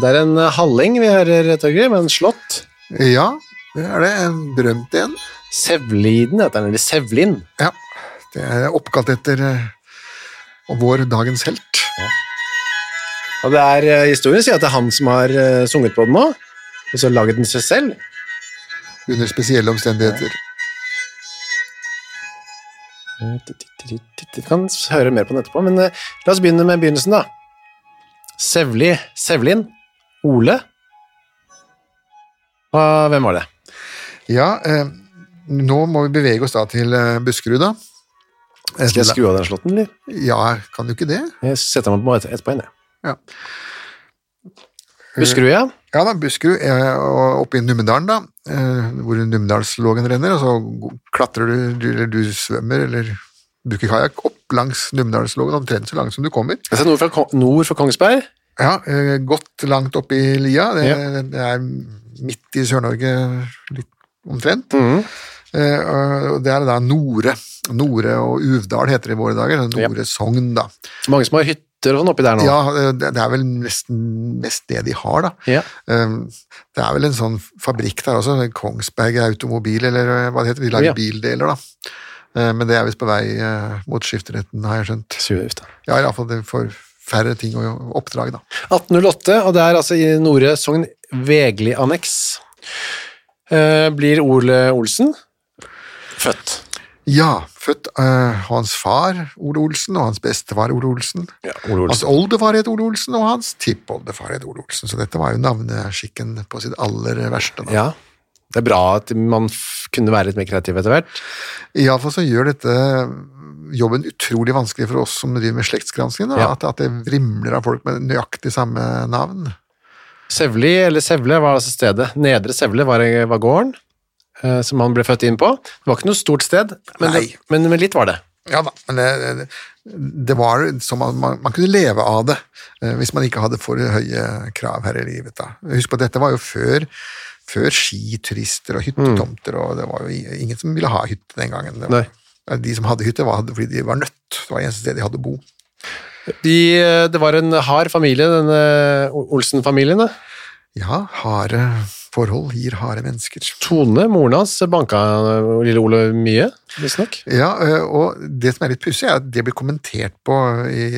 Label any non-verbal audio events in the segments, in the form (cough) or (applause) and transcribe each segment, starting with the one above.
Det er en eh, halling vi hører, Torgrim. en slått. Ja, det er det. En berømt en. Sevliden heter den, eller Sevlin. Ja, det er oppkalt etter eh, vår dagens helt. Og det er eh, historien sier at det er han som har sunget på den nå, og så laget den seg selv. Under spesielle omstendigheter. Vi kan høre mer på den etterpå, men la oss begynne med begynnelsen, da. Sevli, Sevlin, Ole. Og hvem var det? Ja, eh, nå må vi bevege oss da til eh, Buskerud, da. Skal jeg skru av den slåtten, eller? Ja, kan du ikke det? Jeg setter meg på et- etterpå igjen, jeg. Ja. Buskerud, ja. Ja da, Buskerud, er oppe i Numedalen, da, eh, hvor Numedalslågen renner, og så klatrer du, eller du svømmer, eller bruker kajakk opp langs Numedalslågen, omtrent så langt som du kommer. Altså nord for, nord for Kongsberg. Ja, eh, godt langt opp i lia. Det, Ja. det er midt i Sør-Norge, litt omtrent. Mhm. Eh, og det er da Nore. Nore og Uvdal heter det i våre dager. Ja. Nore Sogn, da. Mange som har hytter og sånn oppi der nå. Ja, eh, det er vel nesten mest det de har, da. Ja. Det er vel en sånn fabrikk der også, Kongsberg Automobil, eller hva det heter. De lager Ja. bildeler, da. Men det er visst på vei mot skifteretten, har jeg skjønt. Surgift, da. Ja, iallfall det får færre ting og oppdrag, da. 1808, og det er altså i Nore Sogn Vegli-anneks. Eh, blir Ole Olsen født. Ja, født av hans far Ole Olsen og hans bestefar Ole Olsen. Ja, Ole Hans Olsen. oldefar het Ole Olsen, og hans tippoldefar het Ole Olsen. Så dette var jo navneskikken på sitt aller verste. Da. Ja, det er bra at man f kunne være litt mer kreativ etter hvert. Iallfall så gjør dette jobben utrolig vanskelig for oss som driver med slektsgransking. Ja. At, at det vrimler av folk med nøyaktig samme navn. Sevli, eller Sevle, var altså stedet. Nedre Sevle var, var gården eh, som han ble født inn på. Det var ikke noe stort sted, men, det, men, men litt var det. Ja da, men det, det var som at man, man kunne leve av det eh, hvis man ikke hadde for høye krav her i livet. da. Husk på at dette var jo før, før skiturister og hyttetomter, og det var jo ingen som ville ha hytte den gangen. Det var, de som hadde hytte, var, hadde fordi de var nødt. Det var eneste sted de hadde å bo. De, eh, det var en hard familie, denne Olsen-familien. da. Ja, harde forhold gir harde mennesker. Tone, moren hans, banka lille Ole mye, visstnok. Ja, eh, og det som er litt pussig, er at det blir kommentert på i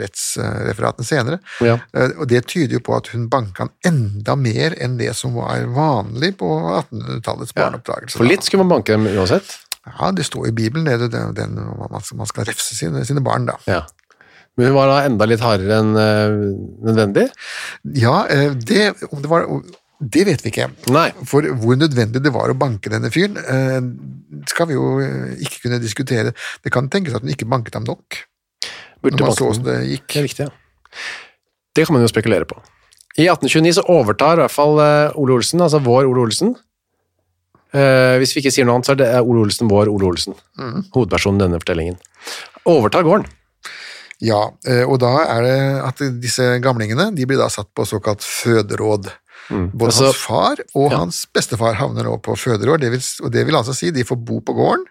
rettsreferatene senere. Ja. Eh, Og det tyder jo på at hun banka han enda mer enn det som var vanlig på 1800-tallets barneoppdragelse. For litt skulle man banke dem uansett. Ja, det står i Bibelen, det, det, den, man, skal refse sine, sine barn, da. Ja. Men hun var da enda litt hardere enn eh, nødvendig? Ja, eh, det, om det var det vet vi ikke. Nei. For hvor nødvendig det var å banke denne fyren, eh, skal vi jo ikke kunne diskutere. Det kan tenkes at hun ikke banket ham nok. Burde når man så åssen det gikk. Det er viktig, ja. Det kan man jo spekulere på. I 1829 så overtar i hvert fall Ole Olsen, altså vår Ole Olsen. Eh, hvis vi ikke sier noe annet, så er det Ole Olsen vår Ole Olsen. Hovedpersonen i denne fortellingen. Overtar gården. Ja, eh, og da er det at disse gamlingene de blir da satt på såkalt føderåd. Både Altså- hans far og hans bestefar havner nå på føderåd, det vil, og det vil altså si de får bo på gården.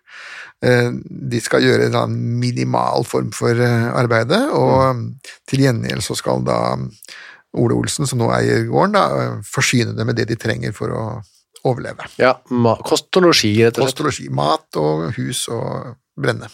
Eh, De skal gjøre en minimal form for arbeidet, og til gjengjeld så skal da Ole Olsen, som nå eier gården, da, forsyne dem med det de trenger for å overleve. Ja, kost og losji, rett og slett. Kost og losji, mat og hus og brenne.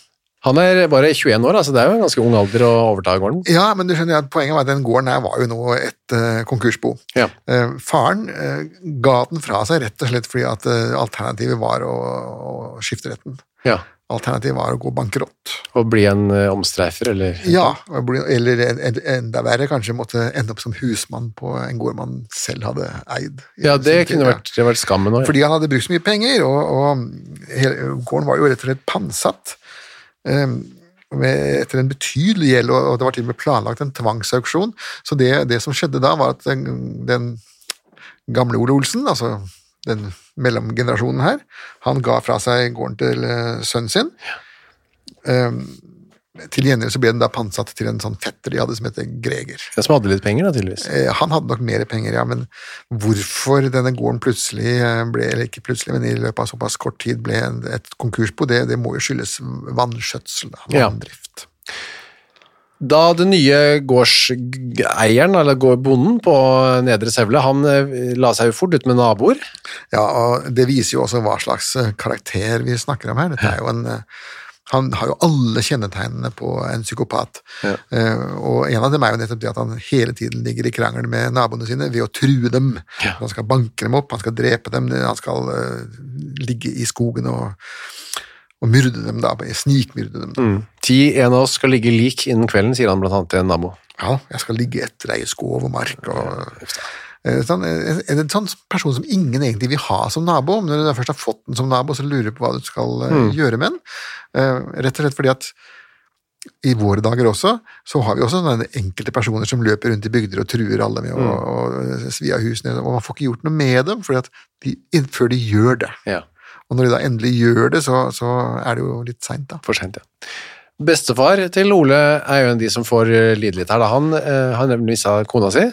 Han er bare 21 år, altså det er jo en ganske ung alder å overta gården. Ja, men du skjønner at poenget var at den gården her var jo nå et uh, konkursbo. Ja. Uh, faren uh, ga den fra seg rett og slett fordi at alternativet var å, å skifte retten. Ja. Alternativet var å gå bankerott. Og bli en eh, omstreifer, eller Ja, eller en, en, enda verre, kanskje måtte ende opp som husmann på en gård man selv hadde eid. Ja, det kunne vært, det vært skammen òg. Fordi han hadde brukt så mye penger, og, og gården var jo rett og slett pantsatt. Um, etter en betydelig gjeld, og det var til og med planlagt en tvangsauksjon. Så det, det som skjedde da, var at den, den gamle Ole Olsen, altså den mellomgenerasjonen her, han ga fra seg gården til eh, sønnen sin. Um, til gjengjeld så ble den da pantsatt til en sånn fetter de hadde som heter Greger. Ja, som hadde litt penger, da, tydeligvis. Eh, Han hadde nok mer penger, ja, men hvorfor denne gården plutselig eh, ble, eller ikke plutselig, men i løpet av såpass kort tid ble et konkursbo, det, det må jo skyldes vannskjøtsel, da, Ja. Da den nye gårdseieren, eller gårdbonden på Nedre Sevle, han eh, la seg jo fort ut med naboer. Ja, og det viser jo også hva slags eh, karakter vi snakker om her. Dette er jo en eh, han har jo alle kjennetegnene på en psykopat. Eh, og en av dem er jo nettopp det at han hele tiden ligger i krangel med naboene sine ved å true dem. Han skal banke dem opp, han skal drepe dem, han skal ligge i skogen og, og myrde dem, da, snikmyrde dem. Da. Ti, en av oss skal ligge lik innen kvelden, sier han blant annet til en nabo. Ja, jeg skal ligge etter deg i skov og mark. Og, Eh, sånn, eh, en, en sånn person som ingen egentlig vil ha som nabo. men Når du først har fått den som nabo, så lurer du på hva du skal mm. gjøre med den. Eh, rett og slett fordi at i våre dager også, så har vi også enkelte personer som løper rundt i bygder og truer alle med å, å svi av husene, og man får ikke gjort noe med dem de, før de gjør det. Ja, Og når de da endelig gjør det, så, så er det jo litt seint, da. for sent, ja. Bestefar til Ole er jo en av de som får eh, lide litt her. Da. Han eh, nemlig mista kona si,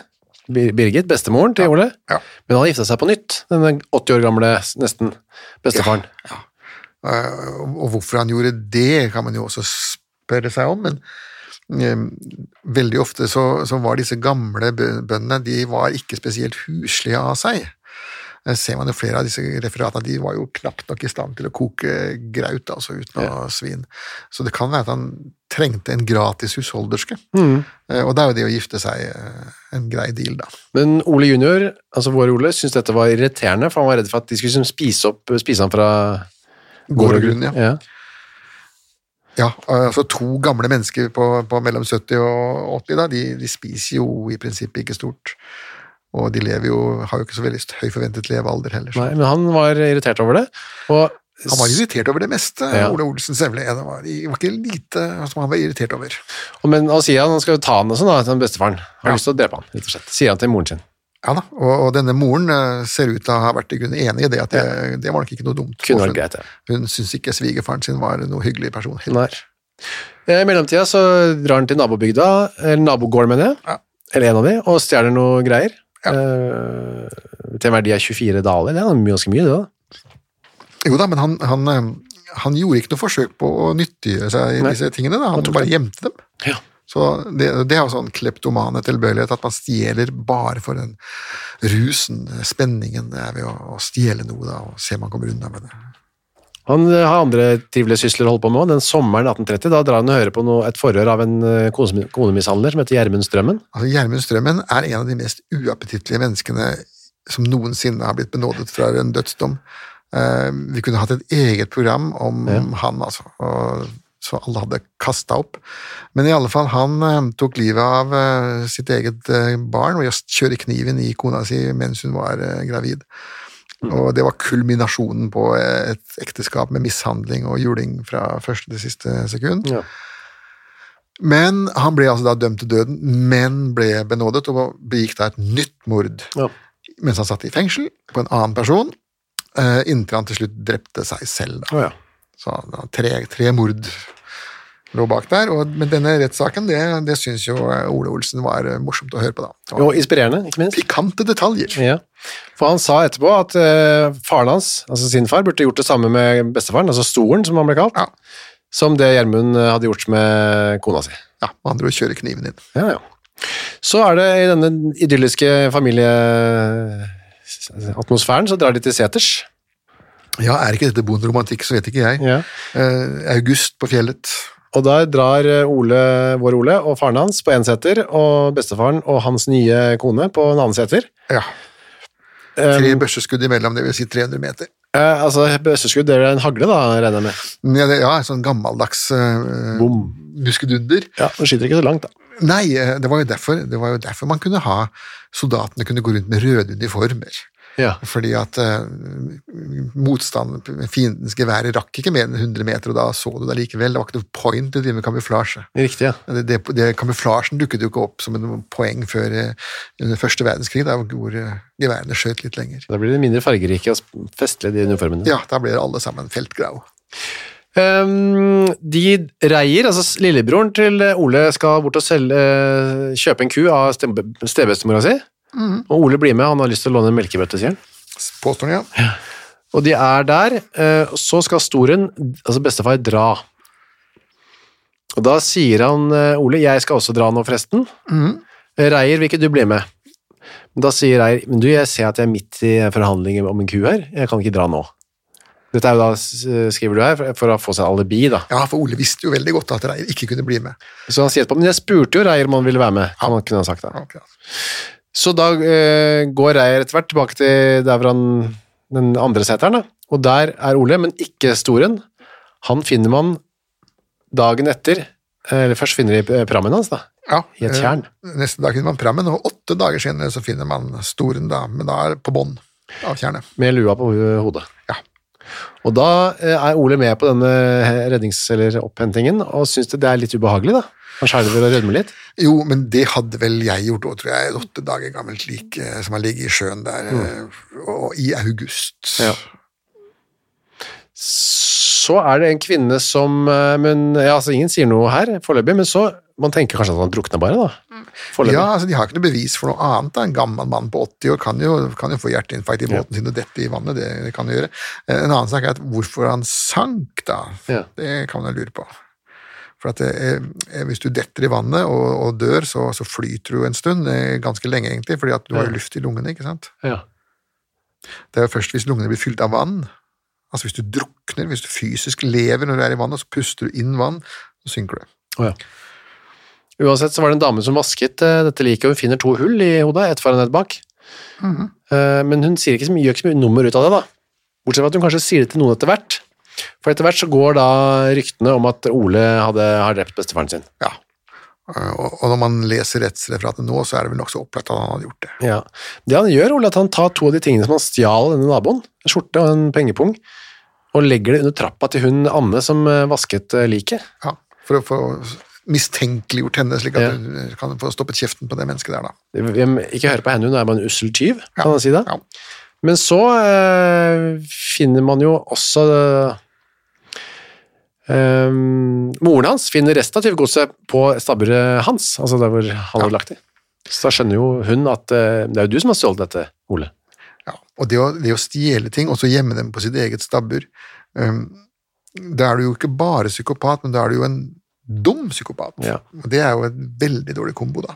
Birgit, bestemoren til Ole. Ja. Men han har gifta seg på nytt, denne 80 år gamle, nesten, bestefaren. Ja, Og hvorfor han gjorde det, kan man jo også spørre seg om, men eh, veldig ofte så, så var disse gamle bø- bøndene de var ikke spesielt huslige av seg. Eh, Ser man jo flere av disse referatene, de var jo knapt nok i stand til å koke graut, altså uten å svin. Så det kan være at han trengte en gratis husholderske. Mm. Og da er jo det å gifte seg eh, en grei deal, da. Men Ole junior, altså vår Ole, syntes dette var irriterende, for han var redd for at de skulle liksom spise, opp, spise han fra Gård og grunn, ja. ja. Ja, altså to gamle mennesker på, på mellom 70 og 80, da, de, de spiser jo i prinsippet ikke stort. Og de lever jo, har jo ikke så veldig høy forventet levealder heller. så- Nei, men han var irritert over det. Og Han var irritert over det meste, Ja. Ole Olsen Sevle. Det var, det var ikke lite som han var irritert over. Og men han sier han, han skal jo ta han og sånn, da, til bestefaren. Har Ja. lyst til å drepe han, rett og slett. Sier han til moren sin. Ja da, og, og denne moren eh, ser ut til å ha vært i grunnen enig i det, at det, det var nok ikke noe dumt. Kunne vært greit, ja. Hun, syns ikke svigerfaren sin var noe hyggelig person. heller. Nei. Eh, I mellomtida så drar han til nabobygda, eller nabogården mener jeg, Ja. eller en av de, og stjeler noe greier. Ja. Uh, til en verdi av 24 daler, det er ganske mye det da. Jo da, men han, han, eh, han gjorde ikke noe forsøk på å nyttiggjøre seg Nei. disse tingene. Da. Han bare gjemte dem. Ja. Så det, det er jo sånn kleptomane tilbøyelighet, at man stjeler bare for den rusen, spenningen det er ved å, å stjele noe, da, og se om man kommer unna med det. Han eh, har andre trivelige sysler å holde på med, òg. den sommeren 1830, da drar han og hører på noe, et forhør av en eh, konemishandler som heter Gjermund Strømmen. Altså, Gjermund Strømmen er en av de mest uappetittlige menneskene som noensinne har blitt benådet fra en dødsdom. Uh, vi kunne hatt et eget program om han, altså, og, så alle hadde kasta opp. Men i alle fall, han tok livet av sitt eget barn å kjøre kniven i kona si mens hun var gravid. Og det var kulminasjonen på et ekteskap med mishandling og juling fra første til siste sekund. Ja. Men han ble altså da dømt til døden, men ble benådet og begikk da et nytt mord Ja. mens han satt i fengsel på en annen person, eh, inntil han til slutt drepte seg selv. Da. Oh, ja. Så da, tre, tre mord lå bak der, og, men denne rettssaken, det, det syns jo Ole Olsen var eh, morsomt å høre på, da. Det Og inspirerende, ikke minst. Pikante detaljer. Ja. For han sa etterpå at eh, faren hans, altså sin far, burde gjort det samme med bestefaren, altså Storen, som han ble kalt, Ja. som det Gjermund eh, hadde gjort med kona si. Ja, han dro og kjøre kniven inn. Ja, ja. Så er det i denne idylliske familieatmosfæren, så drar de til seters. Ja, er ikke dette bonderomantikk, så vet ikke jeg. Ja. Eh, august på fjellet. Og der drar Ole, vår Ole og faren hans på én seter, og bestefaren og hans nye kone på en annen seter. Ja. Tre børseskudd imellom, det vil si 300 meter. Eh, altså, bøsseskudd, det er en hagle, da, regner jeg med. Ja, det, ja sånn gammeldags uh, Bom. muskedunder. Ja, den skyter ikke så langt, da. Nei, eh, det var, jo derfor, det var jo derfor man kunne ha Soldatene kunne gå rundt med røde uniformer. Ja. Fordi at uh, motstanden, fiendens geværer rakk ikke mer enn 100 meter, og da så du det likevel. Det var ikke noe point til å drive med kamuflasje. Riktig, ja. Det, det, det, kamuflasjen dukket jo ikke opp som en poeng før eh, under første verdenskrig, da, hvor eh, geværene skjøt litt lenger. Da blir det mindre fargerike og festlige, de uniformene. Ja, da blir alle sammen feltgrau. Um, de reier, altså lillebroren til Ole skal bort og selge, eh, kjøpe en ku av ste- stebestemora si, og Ole blir med, han har lyst til å låne en melkebøtte, sier han. Påstår han, ja. Og de er der, eh, så skal Storen, altså bestefar, dra. Og da sier han, eh, Ole, jeg skal også dra nå forresten. Reier, vil ikke du bli med? Da sier Reier, men du, jeg ser at jeg er midt i forhandlinger om en ku her, jeg kan ikke dra nå. Dette er jo da, skriver du her, for- å få seg alibi da. Ja, for Ole visste jo veldig godt at Reier ikke kunne bli med. Så han sier etterpå, men jeg spurte jo Reier om han ville være med, kan han kunne ha sagt da. Akkurat. Så da eh, går Reier etter hvert tilbake til der hvor han, den andre seteren, da. og der er Ole, men ikke Storen. Han finner man dagen etter, eh, eller først finner de eh, prammen hans da, Ja, i et eh. Neste dag finner man prammen, og åtte dager senere så finner man Storen, da, men da er på bånn av tjernet. med lua på hodet. Ja. Og da eh, er Ole med på denne rednings- eller opphentingen, og synes det det er litt ubehagelig da. Han skjelver og rødmer litt. Jo, men det hadde vel jeg gjort òg, tror jeg. Et åtte dager gammelt lik eh, som har ligget i sjøen der, mm. og i august. Ja. Så er det en kvinne som eh, Men ja, altså ingen sier noe her foreløpig, men så Man tenker kanskje at han drukna bare, da. Forløpig. Ja, altså De har ikke noe bevis for noe annet. da. En gammel mann på 80 år kan jo, kan jo få hjerteinfarkt i båten sin og dette i vannet. Det, det kan jo gjøre. Eh, En annen sak er at hvorfor han sank, da. Ja. Det kan man jo lure på. For at eh, Hvis du detter i vannet og, og dør, så, så flyter du en stund. eh, Ganske lenge, egentlig, fordi at du har jo luft i lungene. ikke sant? Ja. Det er jo først hvis lungene blir fylt av vann, altså hvis du drukner, hvis du fysisk lever når du er i vannet, så puster du inn vann, så synker du. Oh, ja. Uansett så var det en dame som vasket eh, dette liket, og hun finner to hull i hodet, ett foran og ett bak. Mhm. Eh, men hun sier ikke så mye, gjør ikke så mye nummer ut av det, da. Bortsett fra at hun kanskje sier det til noen etter hvert. For etter hvert så går da ryktene om at Ole hadde, har drept bestefaren sin. Ja. Eh, Og, når man leser rettsreferatet nå, så er det vel nokså opplagt at han hadde gjort det. Ja. Det han gjør, Ole, er at han tar to av de tingene som han stjal denne naboen, en skjorte og en pengepung, og legger det under trappa til hun Anne som eh, vasket eh, liket. Ja, For å få mistenkeliggjort henne, slik at Ja. du kan få stoppet kjeften på det mennesket der, da. Ikke høre på henne, hun er bare en ussel tyv, kan man si det. Ja. Men så øh, finner man jo også eh, Moren hans finner resten av tyvegodset på stabburet hans, altså der hvor han hadde lagt det. Så da skjønner jo hun at uh, det er jo du som har stjålet dette, Ole. Ja. Og det å, det å stjele ting, og så gjemme dem på sitt eget stabbur um, Da er du jo ikke bare psykopat, men da er du jo en dum psykopat. Ja. Og det er jo en veldig dårlig kombo, da.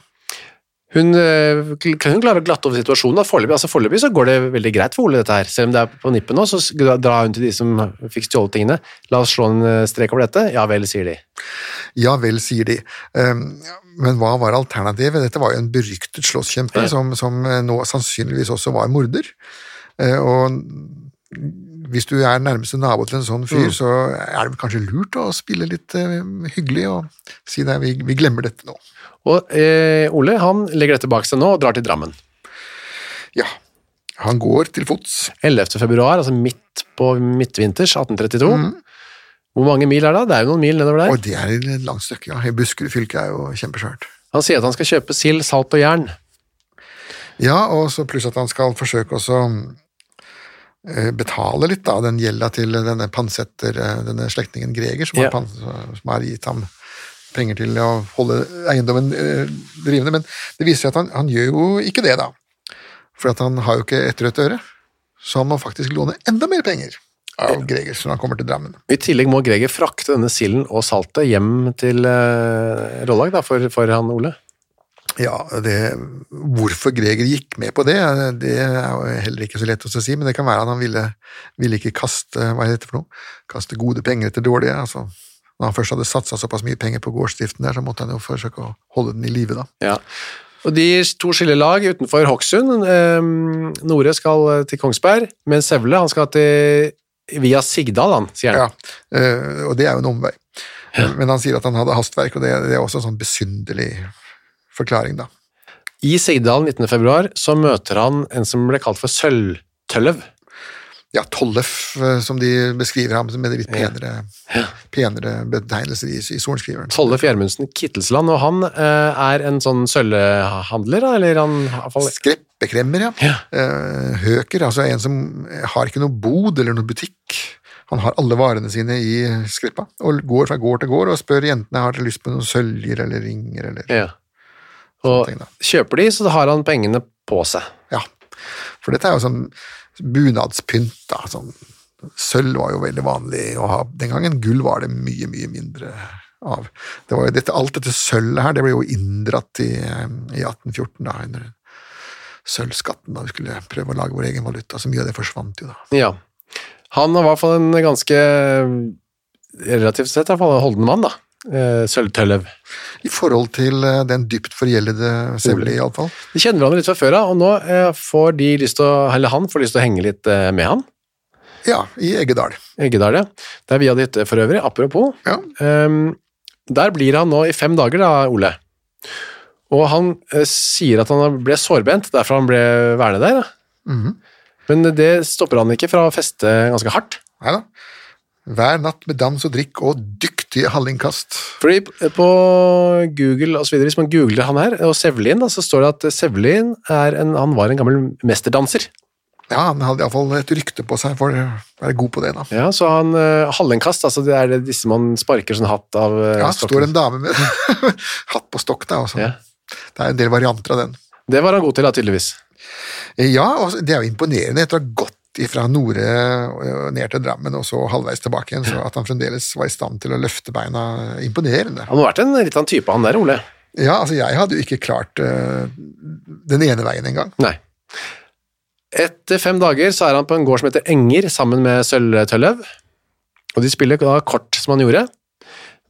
Hun, eh, hun klarer å glatte over situasjonen. da. Foreløpig altså foreløpig så går det veldig greit for Ole, dette her. Selv om det er på nippet nå, så drar hun til de som fikk stjålet tingene. La oss slå en eh, strek over dette. Ja vel, sier de. Ja vel, sier de. Um, men hva var alternativet? Dette var jo en beryktet slåsskjempe Ja. som, som eh, nå sannsynligvis også var morder. Og hvis du er nærmeste nabo til en sånn fyr, Mm. så er det kanskje lurt å spille litt hyggelig og si det, vi, vi glemmer dette nå. Og eh, Ole han legger dette bak seg nå og drar til Drammen. Ja, han går til fots. 11. februar, altså midt på midtvinters 1832. Hvor mange mil er det? Det er jo noen mil nedover der. Og det er et langt stykke, ja. I Buskerud fylke er jo kjempesvært. Han sier at han skal kjøpe sild, salt og jern. Ja, og så pluss at han skal forsøke også eh, betale litt av den gjelda til denne pansetter, eh, denne slektningen Greger, som, Ja. har, som har gitt ham penger til å holde eiendommen eh, drivende. Men det viser seg at han, han gjør jo ikke det, da. For at han har jo ikke et rødt øre. Så han må faktisk låne enda mer penger av Greger når han kommer til Drammen. I tillegg må Greger frakte denne silden og saltet hjem til uh, Rollag da, for, for han Ole. Ja, det, hvorfor Greger gikk med på det, det er jo heller ikke så lett å si, men det kan være at han ville, ville ikke kaste hva heter det for noe? Kaste gode penger etter dårlige. altså Når han først hadde satsa såpass mye penger på gårdsdriften der, så måtte han jo forsøke å holde den i live, da. Ja. Og de to skiller lag utenfor Hokksund. Eh, Nore skal til Kongsberg, mens Sevle han skal til via Sigdal, han, sier han. Ja, eh, Og det er jo en omvei. Men han sier at han hadde hastverk, og det, det er også en sånn besynderlig forklaring, da. I Sigdal 19. februar så møter han en som ble kalt for Sølvtølløv. Ja, Tollef, eh, som de beskriver ham med litt penere, penere betegnelser i, i sorenskriveren. Tollef Gjermundsen Kittelsland, og han eh, er en sånn sølvhandler, eller han fall Skreppekremmer, ja. Ja. Eh, høker, altså en som har ikke noe bod eller noe butikk. Han har alle varene sine i skreppa, og går fra gård til gård og spør jentene har de lyst på noen søljer eller ringer eller Ja. Og ting, kjøper de, så har han pengene på seg. Ja. For dette er jo sånn bunadspynt, da. Sånn, sølv var jo veldig vanlig å ha den gangen. Gull var det mye, mye mindre av. Det var jo dette, alt dette sølvet her, det ble jo inndratt i, eh, i 1814, da, under sølvskatten, da vi skulle prøve å lage vår egen valuta. Så mye av det forsvant jo, da. Ja. Han var i hvert fall en ganske relativt sett i hvert fall holden mann, da. Eh, Sølvtølløv. I forhold til eh, den dypt forgjeldede Sevli, iallfall. De kjenner hverandre litt fra før av, og nå eh, får de lyst til å, eller han får lyst til å henge litt med han. Ja, i Eggedal. Eggedal, ja. Det er via ditt for øvrig, apropos. Ja. Um, der blir han nå i fem dager, da, Ole. Og han eh, sier at han ble sårbent, derfor han ble værende der. da. -hmm. Men det stopper han ikke fra å feste ganske hardt. Nei da. Hver natt med dans og drikk og dyktige hallingkast. Fordi på Google og så videre, hvis man googler han her, og Sevlin, så står det at Sevlin er en, han var en gammel mesterdanser. Ja, han hadde iallfall et rykte på seg for å være god på det, da. Ja, så han uh, Hallingkast, altså det er det disse man sparker sånn hatt av uh, Ja, står en dame med (laughs) hatt på stokk, da. og Ja. Det er en del varianter av den. Det var han god til, da, tydeligvis. Ja, og det er jo imponerende etter å ha gått fra Nore og ned til Drammen og så halvveis tilbake igjen, så at han fremdeles var i stand til å løfte beina. Imponerende. Han må ha vært en litt annen type, han der, Ole. Ja, altså jeg hadde jo ikke klart uh, den ene veien engang. Nei. Etter fem dager så er han på en gård som heter Enger, sammen med Sølvtølløv. Og de spiller da kort som han gjorde,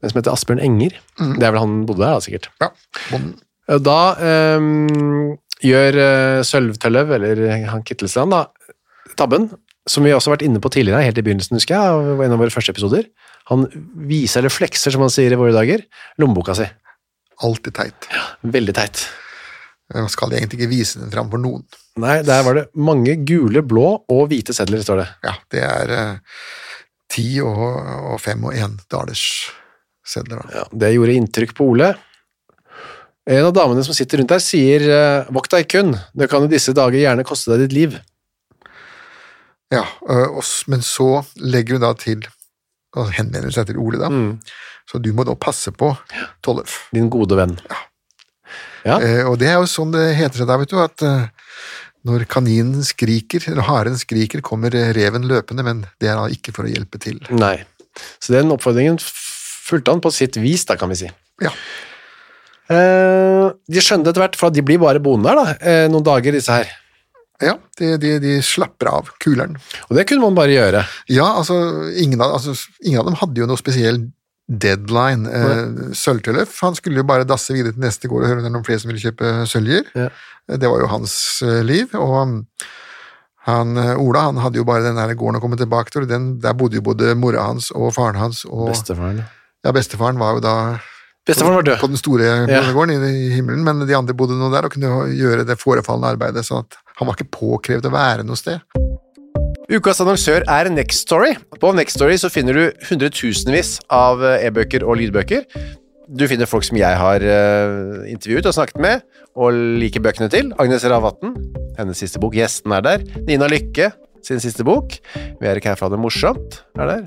men som heter Asbjørn Enger. Det er vel han bodde der, da, sikkert. Ja, bonden. Da um, gjør uh, Sølvtølløv, eller han Kittelstrand, da, tabben, som vi også har vært inne på tidligere, helt i begynnelsen, husker jeg, av en av våre første episoder. Han viser, eller flekser, som han sier i våre dager, lommeboka si. Alltid teit. Ja, Veldig teit. Man skal egentlig ikke vise den fram for noen. Nei, der var det mange gule, blå og hvite sedler, står det. Ja, det er eh, ti og, og fem og én dalers sedler. Da. Ja, det gjorde inntrykk på Ole. En av damene som sitter rundt der sier eh, «Vokt deg kun, det kan i disse dager gjerne koste deg ditt liv». Ja, øh, og men så legger hun da til og henvender seg til Ole, da. Så du må da passe på Tollef. Din gode venn. Ja. Eh, og det er jo sånn det heter seg da, vet du, at eh, når kaninen skriker, eller haren skriker, kommer eh, reven løpende, men det er da ikke for å hjelpe til. Nei. Så den oppfordringen fulgte han på sitt vis, da, kan vi si. Ja, Eh, de skjønner etter hvert, for de blir bare boende her da, eh, noen dager, disse her. Ja de, de, de slapper av kuleren. Og det kunne man bare gjøre. Ja, altså ingen, av, altså, ingen av dem hadde jo noe spesiell deadline. Eh, Sølvtøllef, han skulle jo bare dasse videre til neste gård og høre om det er noen flere som ville kjøpe søljer. Ja. Eh, Det var jo hans eh, liv, og han, eh, Ola han hadde jo bare den der gården å komme tilbake til, den, der bodde jo både mora hans og faren hans, og Bestefaren. ja, bestefaren var jo da Bestefaren var død. på den store Ja. bondegården i, i himmelen, men de andre bodde nå der og kunne gjøre det forefallende arbeidet, sånn at han var ikke påkrevd å være noe sted. Ukas annonsør er Next Story. På Next Story så finner du hundretusenvis av eh, e-bøker og lydbøker. Du finner folk som jeg har uh, intervjuet og snakket med, og liker bøkene til. Agnes Ravatn, hennes siste bok. Gjesten er der. Nina Lykke, sin siste bok. Vi er ikke her for å ha det morsomt, er der.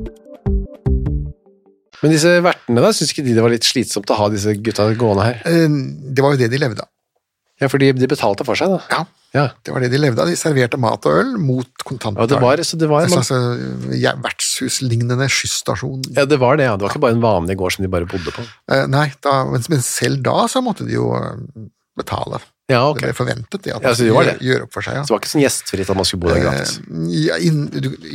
Men disse vertene, da, syns ikke de det var litt slitsomt å ha disse gutta gående her? Eh, Det var jo det de levde av. Ja, for de betalte for seg, da. Ja, Ja, det var det de levde av. De serverte mat og øl mot ja det var, så det var, En slags eh, ja, vertshuslignende skysstasjon. ja, det var det, ja. Det var ikke bare en vanlig gård som de bare bodde på. Eh, nei, da, men, selv da så måtte de jo betale. Ja, okay. Det ble forventet det, at Ja, de så skulle det. gjøre opp for seg. Ja. Så det var ikke sånn gjestfritt at man skulle bo der gratis. Eh, ja, inn,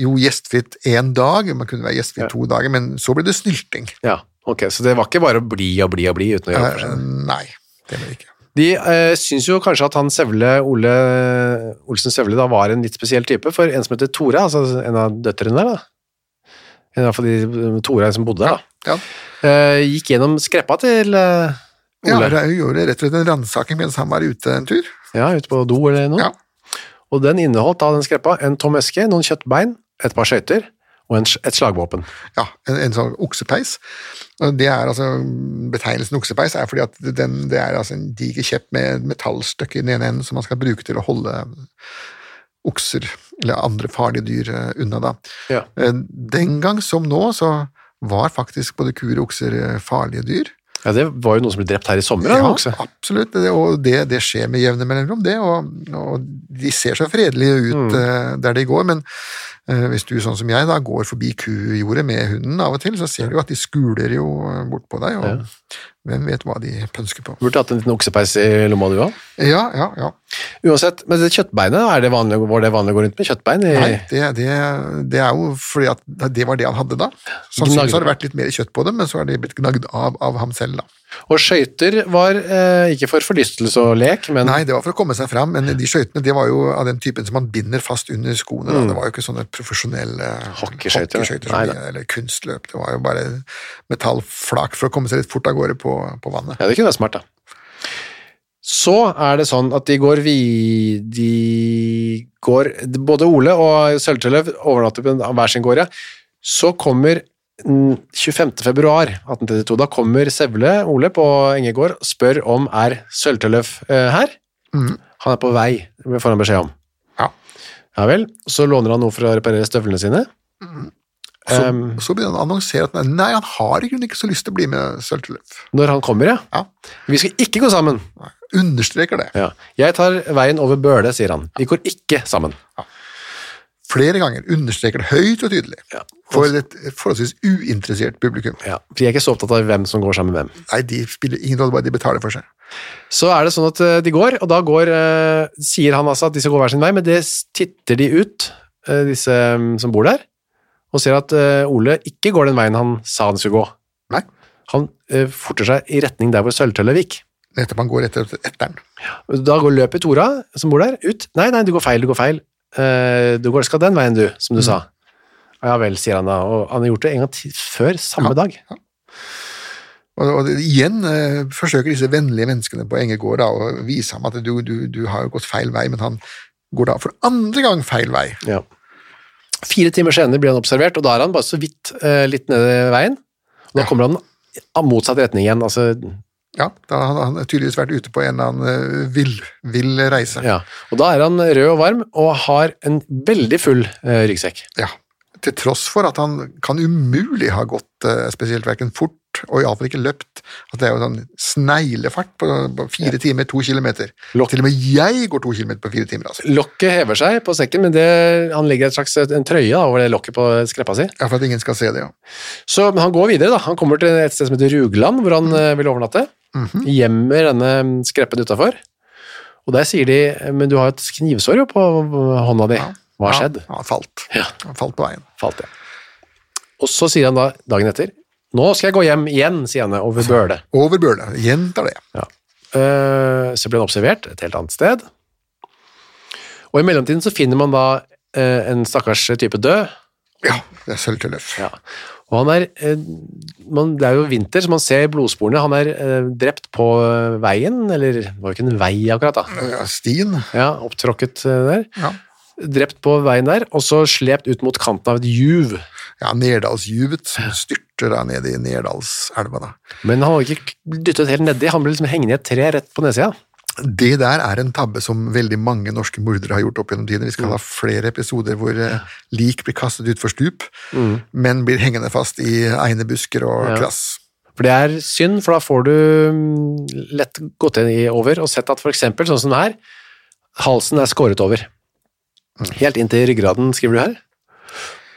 jo, gjestfritt én dag, man kunne være gjestfritt Ja. to dager, men så ble det snylting. Ja, ok, Så det var ikke bare å bli og bli og bli uten å gjøre opp for Eh, seg. nei, det ble det ikke. De eh, syns jo kanskje at han Sevle, Ole Olsen Sevle da var en litt spesiell type, for en som heter Tore, altså en av døtrene der, da. En av de eh, Tore som bodde der, da. Ja. Eh, gikk gjennom skreppa til eh, Ja. Hun gjorde rett og slett en ransaking mens han var ute en tur. Ja, ute på do eller noe. Ja. Og den inneholdt da den skreppa en tom eske, noen kjøttbein, et par skøyter og en, et slagvåpen. Ja, en, en sånn oksepeis. Det er altså, Betegnelsen oksepeis er fordi at den, det er altså en diger kjepp med metallstykke i den ene enden som man skal bruke til å holde okser eller andre farlige dyr eh, unna. da. Ja. Eh, Den gang som nå så var faktisk både kuer og okser eh, farlige dyr. Ja, det var jo noen som ble drept her i sommer, Ja, også. absolutt, det, og det, det skjer med jevne mellomrom, det, og, og de ser så fredelige ut Mm. eh, der de går, men hvis du sånn som jeg da går forbi kujordet med hunden av og til, så ser du jo at de skuler jo eh, bort på deg, og hvem vet hva de pønsker på. Burde hatt en liten oksepeis i lomma du òg. Ja, ja, ja. Uansett, men det kjøttbeinet, det vanlig, var det vanlig å gå rundt med kjøttbein? I, Nei, det, det, det er jo fordi at det var det han hadde da. Sannsynligvis har det vært litt mer kjøtt på dem, men så har det blitt gnagd av, av ham selv da. Og skøyter var eh, ikke for forlystelse og lek, men Nei, det var for å komme seg fram, men de skøytene de var jo av den typen som man binder fast under skoene. Da. Det var jo ikke sånne profesjonelle Hockeyskøyter, eller kunstløp. Det var jo bare metallflak for å komme seg litt fort av gårde på, på vannet. Ja, det kunne være smart, da. Så er det sånn at de går vi... De går Både Ole og Sølvtelløv overnatter på hver sin gård, ja. Så kommer mm, 25. februar 1832, da kommer Sevle, Ole, på Engegård og spør om er Sølvtelløv eh, her. Mm. Han er på vei, får han beskjed om. Ja. Ja vel. Så låner han noe for å reparere støvlene sine. Så, Um, så begynner han å annonsere at nei, han har i grunnen ikke så lyst til å bli med Sølvtelløv. Når han kommer, ja. Ja. Vi skal ikke gå sammen. Understreker det. Ja. Jeg tar veien over Bøle, sier han. Vi går ikke sammen. Flere ganger. Understreker det høyt og tydelig. Ja. For et forholdsvis uinteressert publikum. Ja, for jeg er ikke så opptatt av hvem som går sammen med hvem. Nei, de spiller ingen rolle, bare de betaler for seg. Så er det sånn at eh, de går, og da går, eh, sier han altså at de skal gå hver sin vei, men det titter de ut, eh, disse mm, som bor der, og ser at Ole ikke går den veien han sa han skulle gå. Nei. Han forter seg i retning der hvor Sølvtøllet gikk. Nettopp han går etter etteren. Ja. Da går løpet Tora, som bor der, ut. Nei, nei, du går feil, du går feil. Eh, du går, skal den veien, du, som du sa. Ja vel, sier han da, og han har gjort det en gang før samme Ja. dag. Og, og igjen eh, forsøker disse vennlige menneskene på Engegård da, å vise ham at du, du, du har gått feil vei, men han går da for andre gang feil vei. Ja. Fire timer senere blir han observert, og da er han bare så vidt eh, litt nede veien. Og da Ja. kommer han av motsatt retning igjen. Altså, Ja, da har han tydeligvis vært ute på en eller annen eh, vill, vill reise. ja. Og da er han rød og varm og har en veldig full eh, ryggsekk. Ja. Til tross for at han kan umulig ha gått eh, spesielt hverken fort fort, og iallfall ikke løpt. At det er jo sånn sneglefart på, på fire timer, to kilometer. Lok Til og med jeg går to kilometer på fire timer, altså. Lokket hever seg på sekken, men det, han legger et slags en trøye da, over det lokket på skreppa si. Ja, for at ingen skal se det, ja. Så han går videre. da. Han kommer til et sted som heter Rugland, hvor han mm. vil overnatte. Gjemmer denne skreppen utafor. Og der sier de men du har et knivsår jo på hånda di. Hva har Ja, skjedd? Ja, han falt. Ja. Han falt på veien. Falt, ja. Og så sier han da dagen etter Nå skal jeg gå hjem igjen, sier han over Bøle. Over Bøle. Gjentar det. Ja. Eh, så ble han observert et helt annet sted. Og i mellomtiden så finner man da eh, en stakkars type død. Ja, det er sølvtelløff. Ja. Og han er eh, man, Det er jo vinter, så man ser blodsporene. Han er drept på veien, eller det var jo ikke en vei akkurat, da. Ja, Stien. Ja, opptråkket der. Ja. Drept på veien der, og så slept ut mot kanten av et juv. Ja, Nerdalsjuvet som styrter da ned i Nerdalselva. da. Men han var ikke dyttet helt nedi, han ble liksom hengende i et tre rett på nedsida. Det der er en tabbe som veldig mange norske mordere har gjort opp gjennom tiden. Vi skal ha flere episoder hvor eh, lik blir kastet utfor stup, men blir hengende fast i einebusker og Ja. krass. For det er synd, for da får du mm, lett gått inn i over og sett at eksempel, sånn som her, halsen er skåret over. Helt inn til ryggraden, skriver du her.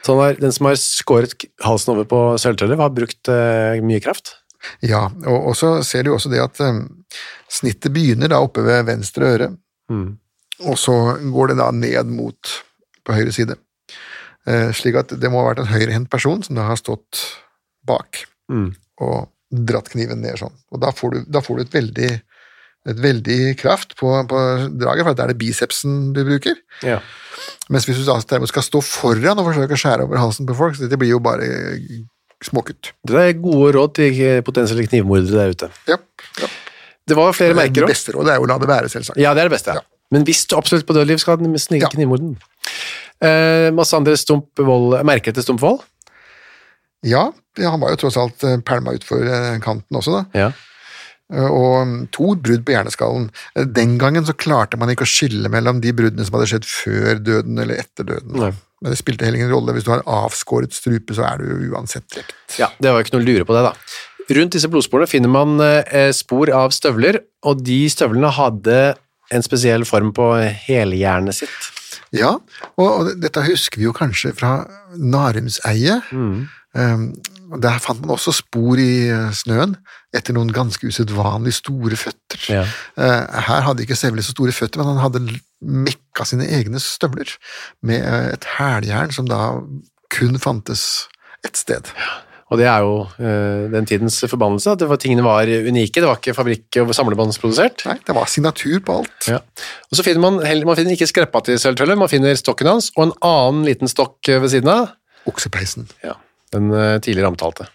Er, den som har skåret halsen over på sølvtøller, har brukt eh, mye kraft. Ja, og, og så ser du også det at eh, snittet begynner da oppe ved venstre øre, og så går det da ned mot på høyre side. Eh, slik at det må ha vært en høyrehendt person som da har stått bak og dratt kniven ned sånn. Og da får du, da får du et veldig et veldig kraft på, på draget, for da er det bicepsen du bruker. Ja. Mens hvis du derimot skal stå foran og forsøke å skjære over halsen på folk, så det blir jo bare småkutt. Det er gode råd til potensielle knivmordere der ute. Ja, ja. Det var flere merker Det òg. beste rådet er jo å la det være, selvsagt. Ja, det er det beste. Ja. Men hvis du absolutt på dødeliv skal snike Ja. knivmorden. Eh, masse andre stump vold, merker etter stump vold. Ja, ja, han var jo tross alt eh, pælma utfor eh, kanten også, da. Ja. Eh, Og mm, to brudd på hjerneskallen. Eh, Den gangen så klarte man ikke å skille mellom de bruddene som hadde skjedd før døden eller etter døden. Nei. Men det spilte heller ingen rolle. Hvis du har avskåret strupe, så er du uansett drept. Ja, det var jo ikke noe å lure på det, da. Rundt disse blodsporene finner man eh, spor av støvler, og de støvlene hadde en spesiell form på helhjernet sitt. Ja, og, og dette husker vi jo kanskje fra Narumseiet. Um, og der fant man også spor i eh, snøen etter noen ganske usedvanlig store føtter. Ja. Eh, her hadde ikke Sevli så store føtter, men han hadde mekka sine egne støvler med eh, et hæljern som da kun fantes ett sted. Og det er jo den tidens forbannelse, at var, tingene var unike, det var ikke fabrikk- og samlebåndsprodusert. Nei, det var signatur på alt. Ja. Og så finner man, man finner ikke skreppa til sølvtøller, man finner stokken hans, og en annen liten stokk ved siden av, Oksepeisen. ja, den eh, tidligere omtalte.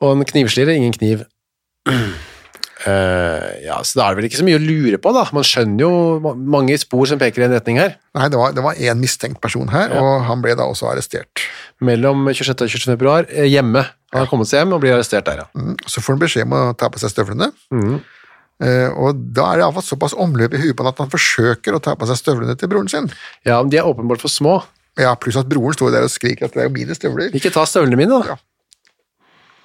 Og en knivslire, ingen kniv. Uh, (clears throat) ja, så da er det vel ikke så mye å lure på, da. Man skjønner jo mange spor som peker i en retning her. Nei, det var, det var en mistenkt person her, og han ble da også arrestert. Mellom 26. og 27. februar, eh, hjemme. Han har kommet seg hjem og blir arrestert der, ja. Mm, Så får han beskjed om å ta på seg støvlene. Eh, og da er det iallfall såpass omløp i huet på han at han forsøker å ta på seg støvlene til broren sin. Ja, men de er åpenbart for små. Ja, Pluss at broren sto der og skriker at det er jo mine støvler. Ikke ta støvlene mine, da. Ja.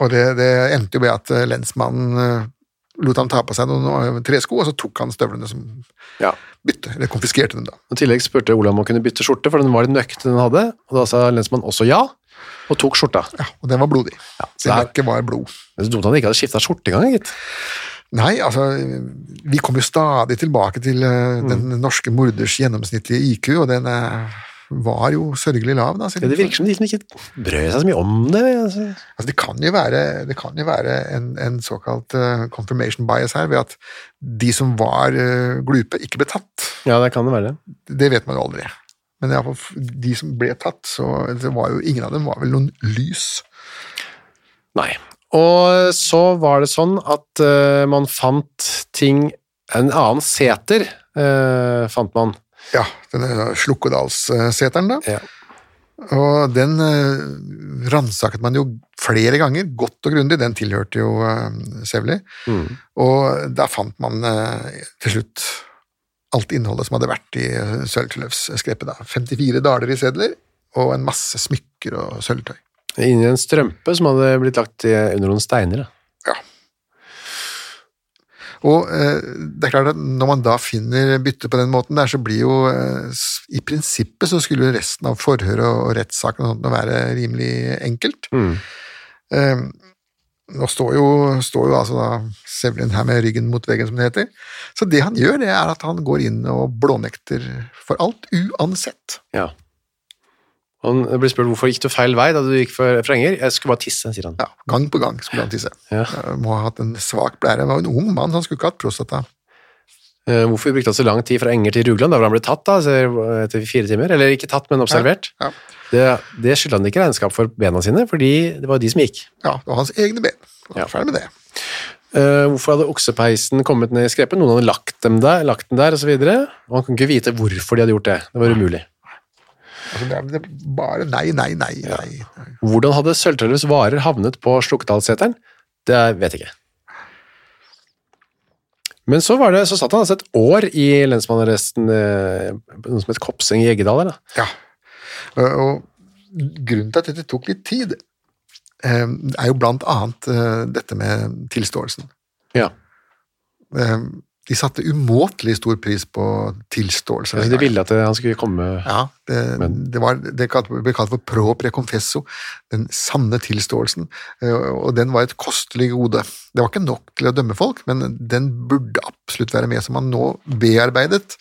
Og det, det endte jo med at eh, lensmannen eh, lot han ta på seg noen eh, tresko, og så tok han støvlene som Ja. bytte, eller konfiskerte dem da. I tillegg spurte Olav om han kunne bytte skjorte, for den var litt nøkt den hadde, og da sa lensmannen også ja, og tok skjorta. Ja, Og den var blodig. Ja, så det ikke var blod. Men så dumt han ikke hadde skifta skjorte engang, gitt. Nei, altså, vi kommer jo stadig tilbake til eh, Mm. den norske morders gjennomsnittlige IQ, og den eh, var jo sørgelig lav. da. Det virker som de liksom ikke brød seg så mye om det. Altså. Altså, det kan jo være, det kan jo være en, en såkalt uh, confirmation bias her, ved at de som var uh, glupe, ikke ble tatt. Ja, det kan det være. Det vet man jo aldri. Men i alle fall, f- de som ble tatt, så det var jo ingen av dem var vel noen lys. Nei. Og så var det sånn at uh, man fant ting En annen seter fant man. Ja, denne Slukkedalsseteren, da. Ja. Og den uh, ransaket man jo flere ganger, godt og grundig. Den tilhørte jo uh, Sevli. Og der fant man uh, til slutt alt innholdet som hadde vært i Sølvtløvs Sølvtelløvs da. 54 daler i sedler og en masse smykker og sølvtøy. Inni en strømpe som hadde blitt lagt under noen steiner. da. Og eh, det er klart at når man da finner bytte på den måten der, så blir jo eh, I prinsippet så skulle jo resten av forhøret og rettssaken og sånt være rimelig enkelt. Eh, nå står jo, står jo altså da Sevlin her med ryggen mot veggen, som det heter. Så det han gjør, det er at han går inn og blånekter for alt, uansett. Ja. Han blir spurt hvorfor gikk du feil vei da du gikk for, for Enger. Jeg skulle bare tisse, sier han. Ja, gang på gang skulle han tisse. Ja. Må ha hatt en svak blære. Han var en ung mann, han skulle ikke hatt prostata. Eh, Hvorfor brukte han så lang tid fra Enger til Rugland, da hvor han ble tatt da, etter fire timer? Eller ikke tatt, men observert. Ja. Det, det skyldte han ikke regnskap for bena sine, fordi det var de som gikk. Ja, det var hans egne ben. Han Ja. Ferdig med det. Eh, hvorfor hadde oksepeisen kommet ned i skrepen? Noen hadde lagt dem der, lagt den der, og så. Og han kunne ikke vite hvorfor de hadde gjort det. Det var umulig. Altså, det er det er bare nei, nei, nei. nei. Hvordan hadde Sølvtøllers varer havnet på Slukkdalsseteren? Det vet jeg ikke. Men så, var det, så satt han altså et år i lensmannsarresten, eh, noe som het Kopseng i Eggedal. Da. Ja. Og, og grunnen til at dette tok litt tid, eh, er jo blant annet eh, dette med tilståelsen. Ja. Eh, de satte umåtelig stor pris på tilståelse. Så de ville at han skulle komme Ja, det, det, var, det ble kalt for pro confesso, den sanne tilståelsen, eh, og den var et kostelig gode. Det var ikke nok til å dømme folk, men den burde absolutt være med, som han nå bearbeidet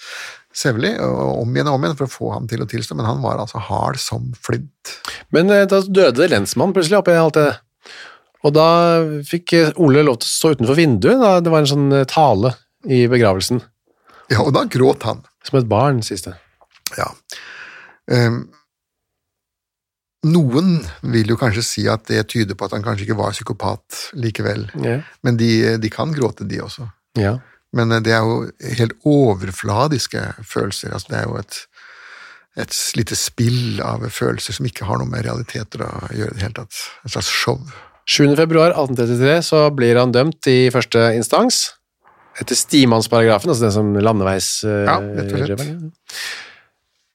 Sevli og om igjen og om igjen for å få ham til å tilstå, men han var altså hard som flint. Men eh, da døde lensmannen plutselig oppi alt det. Og da fikk eh, Ole lov til å stå utenfor vinduet. Da det var en sånn eh, tale i begravelsen. Ja, og da gråt han. Som et barn, sies det. Ja. Um, noen vil jo kanskje si at det tyder på at han kanskje ikke var psykopat likevel, Ja. men de, de kan gråte, de også. ja. Men eh, det er jo helt overfladiske følelser. Altså, det er jo et, et lite spill av følelser som ikke har noe med realiteter å gjøre i det hele tatt. Et slags show. 7. februar 1833 så blir han dømt i første instans. Etter stimannsparagrafen, altså den som landeveis... eh, Ja, rett og slett.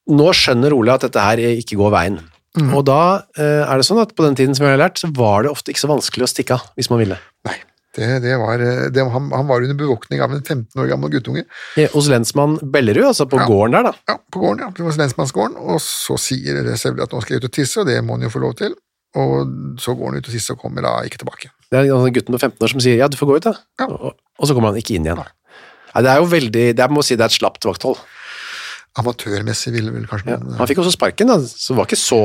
Nå skjønner Ole at dette her ikke går veien. Mm. Og da eh, er det sånn at på den tiden som jeg har lært, så var det ofte ikke så vanskelig å stikke av, hvis man ville. Nei, det, det var, eh, det, han, han var under bevåkning av en 15 år gammel guttunge. Hos lensmann Bellerud, altså på Ja. gården der da. Ja, på gården, ja. Det var lensmannsgården. Og så sier Sevle at nå skal jeg ut og tisse, og det må han jo få lov til. Og så går han ut og sist og kommer da ikke tilbake. Det er en gutten på 15 år som sier, ja, du får gå ut da. Ja. Og, og så kommer han ikke inn igjen. Nei, det er jo veldig, det er, må si det er et slapt vakthold. Amatørmessig ville vel kanskje Ja. Han fikk også sparken, da, så det var ikke så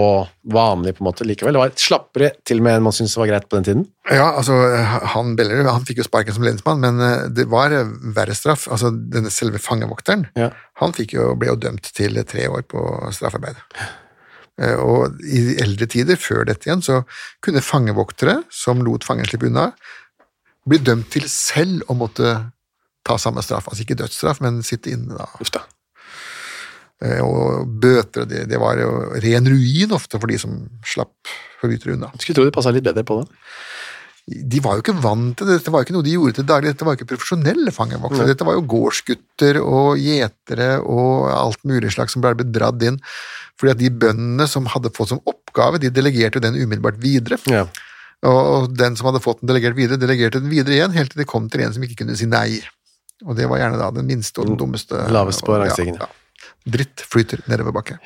vanlig på en måte likevel. Det var slappere til og med enn man syntes var greit på den tiden. Ja, altså, han Bellerud han fikk jo sparken som lensmann, men eh, det var eh, verre straff. Altså, denne selve fangevokteren, Ja. han jo, ble jo dømt til tre år på straffarbeid. Eh, Og i eldre tider, før dette igjen, så kunne fangevoktere som lot fangen slippe unna, bli dømt til selv å måtte ta samme straff. Altså ikke dødsstraff, men sitte inne da. Da. Eh, Og bøter, det, det var jo ren ruin ofte for de som slapp forbrytere unna. Skulle tro de passet litt bedre på det. De var jo ikke vant til det, dette var jo ikke noe de gjorde til daglig, dette var jo ikke profesjonelle fangevoktere, dette var jo gårdsgutter og gjetere og alt mulig slags som ble dratt inn, fordi at de bøndene som hadde fått som oppgave, de delegerte jo den umiddelbart videre, Ja. og den som hadde fått den delegert videre, delegerte den videre igjen, helt til det kom til en som ikke kunne si nei. Og det var gjerne da den minste og den dummeste. Lavest på rangstigen. Ja, ja. Dritt flyter nedover bakke.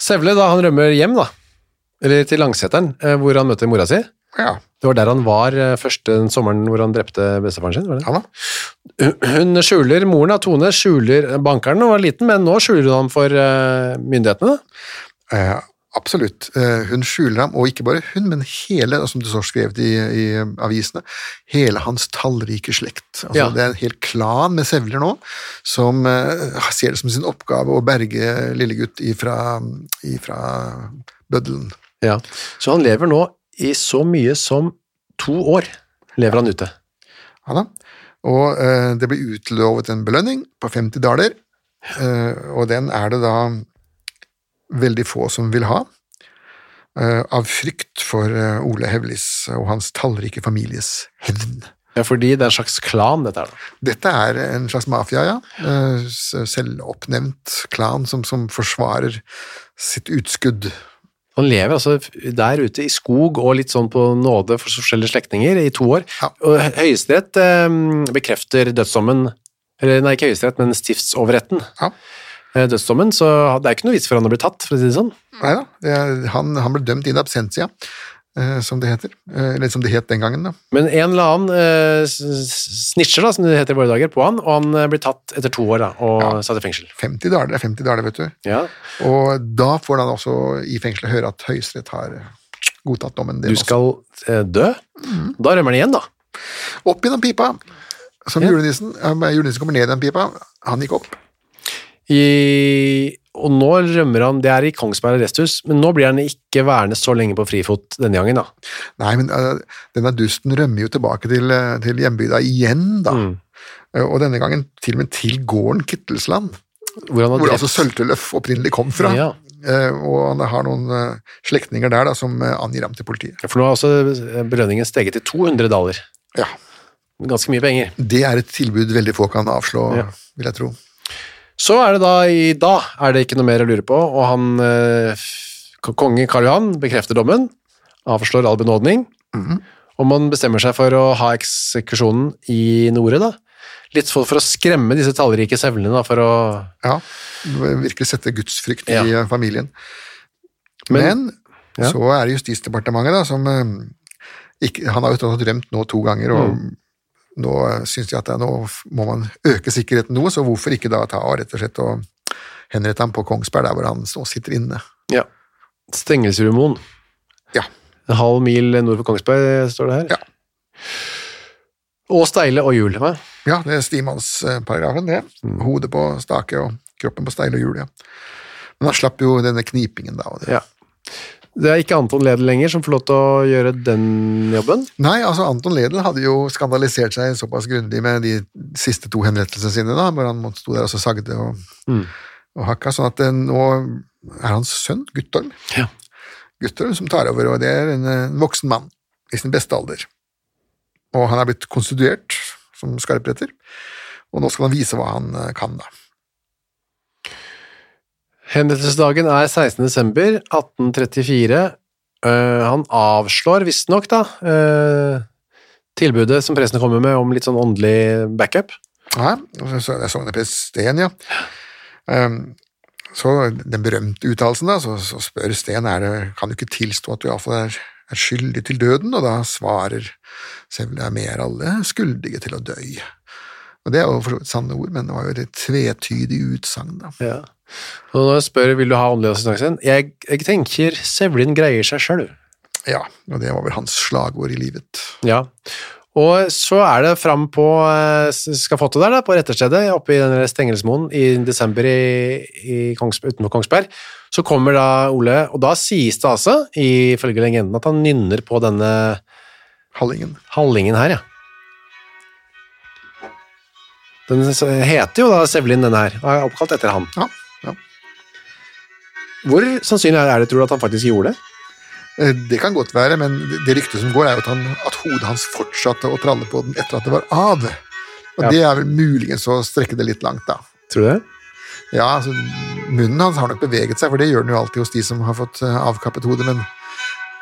Sevle, da han rømmer hjem da, eller til Langseteren, eh, hvor han møter mora si. Ja, Det var der han var eh, først den sommeren hvor han drepte bestefaren sin, var det? ja da. Hun skjuler, moren av Tone skjuler bankeren da han var liten, men nå skjuler hun ham for eh, myndighetene. Eh, absolutt. Eh, hun skjuler ham, og ikke bare hun, men hele, som det står skrevet i, i avisene, hele hans tallrike slekt. Altså, Ja. Det er en hel klan med sevler nå, som ser det som sin oppgave å berge lillegutt ifra, ifra bøddelen. Ja. Så han lever nå i så mye som to år, lever han ute. Ja da. Og eh, det blir utlovet en belønning på 50 daler, eh, og den er det da veldig få som vil ha, eh, av frykt for eh, Ole Hevlis og hans tallrike families hevn. Ja, fordi det er en slags klan, dette her. da. Dette er en slags mafia, ja. Eh, Selvoppnevnt klan som, som forsvarer sitt utskudd. Han lever altså der ute i skog og litt sånn på nåde for forskjellige slektninger i to år. Ja. Og Hø- Høyesterett eh, bekrefter dødsdommen, eller nei, ikke Høyesterett, men stiftsoverretten. Ja. eh, Dødsdommen, så det er ikke noe vits for han å bli tatt, for å si det sånn. Nei da, han, han ble dømt in absentia, som det heter. Eh, eller som det het den gangen, da. Men en eller annen eh, snitcher, da, som det heter i våre dager, på han, og han eh, blir tatt etter to år da, og Ja. satt i fengsel. 50 dager, det er 50 dager, vet du. Ja. Og da får han også i fengselet høre at Høyesterett har eh, godtatt dommen. Du skal også. skal Mm. dø. Da rømmer han igjen, da. Opp gjennom pipa, som Ja. julenissen. Julenissen kommer ned i den pipa. Han gikk opp. I, og nå rømmer han, det er i Kongsberg arresthus, men nå blir han ikke værende så lenge på frifot denne gangen, da. Nei, men uh, denne dusten rømmer jo tilbake til, eh, til hjembygda igjen, da. Mm. Uh, og denne gangen til og med til gården Kittelsland, Hvor han hvor altså Sølteløf opprinnelig kom fra. Ja. Uh, og han har noen slektninger der da, som angir ham til politiet. Ja, For nå har også belønningen steget til 200 dollar. Ja, Ganske mye penger. Det er et tilbud veldig få kan avslå, Ja. vil jeg tro. Så er det da i dag er det ikke noe mer å lure på, og han eh, konge Karl Johan bekrefter dommen, avslår all benådning, og man bestemmer seg for å ha eksekusjonen i Nore, da. Litt for, for å skremme disse tallrike sevlene, da, for å Ja, virkelig sette gudsfrykt i familien. Men- Men, ja. så er det Justisdepartementet da, som eh, ikke, Han har jo drømt nå to ganger, og Mm. Nå uh, syns de at det, er- nå må man øke sikkerheten noe, så hvorfor ikke da ta rett og slett og henrette ham på Kongsberg, der hvor han nå sitter inne. Ja. Stengelsrudmoen. Ja. En halv mil nord for Kongsberg, står det her. Ja. Og steile og hjul. hva? Ja, det er stimannsparagrafen, det. Mm. Hodet på stake og kroppen på steile og hjul, ja. Men han slapp jo denne knipingen, da. Og det. Ja. Det er ikke Anton Ledel lenger som får lov til å gjøre den jobben. Nei, altså Anton Ledel hadde jo skandalisert seg såpass grundig med de siste to henrettelsene sine, da, hvor han stå der og så sagde og, Mm. og hakka, sånn at eh, nå er hans sønn, Guttorm, Ja. Guttorm som tar over, og det er en, en voksen mann i sin beste alder. Og han er blitt konstituert som skarpretter, og nå skal han vise hva han eh, kan, da. Henrettelsesdagen er 16. desember 1834. Uh, han avslår visstnok da uh, tilbudet som presten kommer med om litt sånn åndelig backup. Ja, det sogneprest Sten, ja. Um, så den berømte uttalelsen, da, så, så spør Sten er det, kan du ikke tilstå at du iallfall er, er skyldig til døden, og da svarer Sevle er mer alle skyldige til å dø. Og Det er jo for så vidt sanne ord, men det var jo et tvetydig utsagn. da. Ja. Og når jeg spør vil du ha åndelig assistanse, jeg, jeg tenker Sevlin greier seg sjøl. Ja, og det var vel hans slagord i livet. Ja. Og så er det fram på eh, skafottet der, da, på retterstedet, oppe i den Stengelsmoen i desember i, i Kongs, utenfor Kongsberg. Så kommer da Ole, og da sies det altså, ifølge legenden, at han nynner på denne Hallingen. Hallingen her, ja. Den heter jo da Sevlin, denne her, og er oppkalt etter han. Ja, ja. Hvor sannsynlig er det, tror du, at han faktisk gjorde det? Eh, Det kan godt være, men det- ryktet som går, er jo at, han, at hodet hans fortsatte å tralle på den etter at det var av. Og Ja. det er vel muligens å strekke det litt langt, da. Tror du det? Ja, altså, munnen hans har nok beveget seg, for det gjør den jo alltid hos de som har fått eh, avkappet hodet, men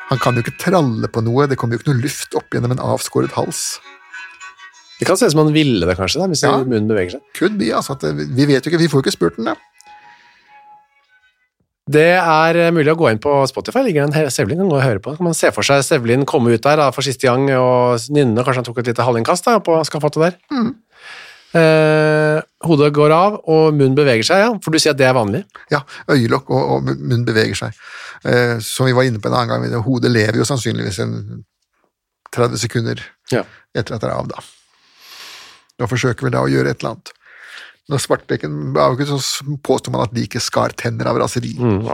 han kan jo ikke tralle på noe, det kommer jo ikke noe luft opp gjennom en avskåret hals. Det kan se ut som han ville det, kanskje, da, hvis Ja. munnen beveger seg. Could be, altså, at vi vet jo ikke, vi får jo ikke spurt den, da. Det er eh, mulig å gå inn på Spotify, ligger en Sevlin kan gå og høre på. Kan man se for seg Sevlin komme ut der da, for siste gang og nynne, kanskje han tok et lite halvinnkast da, på skafottet der. Mm. Eh, hodet går av, og munnen beveger seg, ja, for du sier at det er vanlig. Ja, øyelokk og, og munn beveger seg. Eh, som vi var inne på en annen gang, hodet lever jo sannsynligvis en 30 sekunder Ja. etter at det er av, da. Da forsøker vi da å gjøre et eller annet. Når Svartbekken avgikk, så påstår man at de ikke skar tenner av raseri. Mm.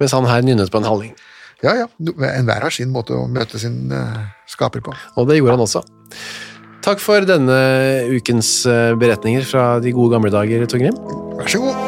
Mens han her nynnet på en halling. Ja, ja, enhver har sin måte å møte sin eh, skaper på. Og det gjorde han også. Takk for denne ukens eh, beretninger fra de gode gamle dager, Torgrim. Vær så god.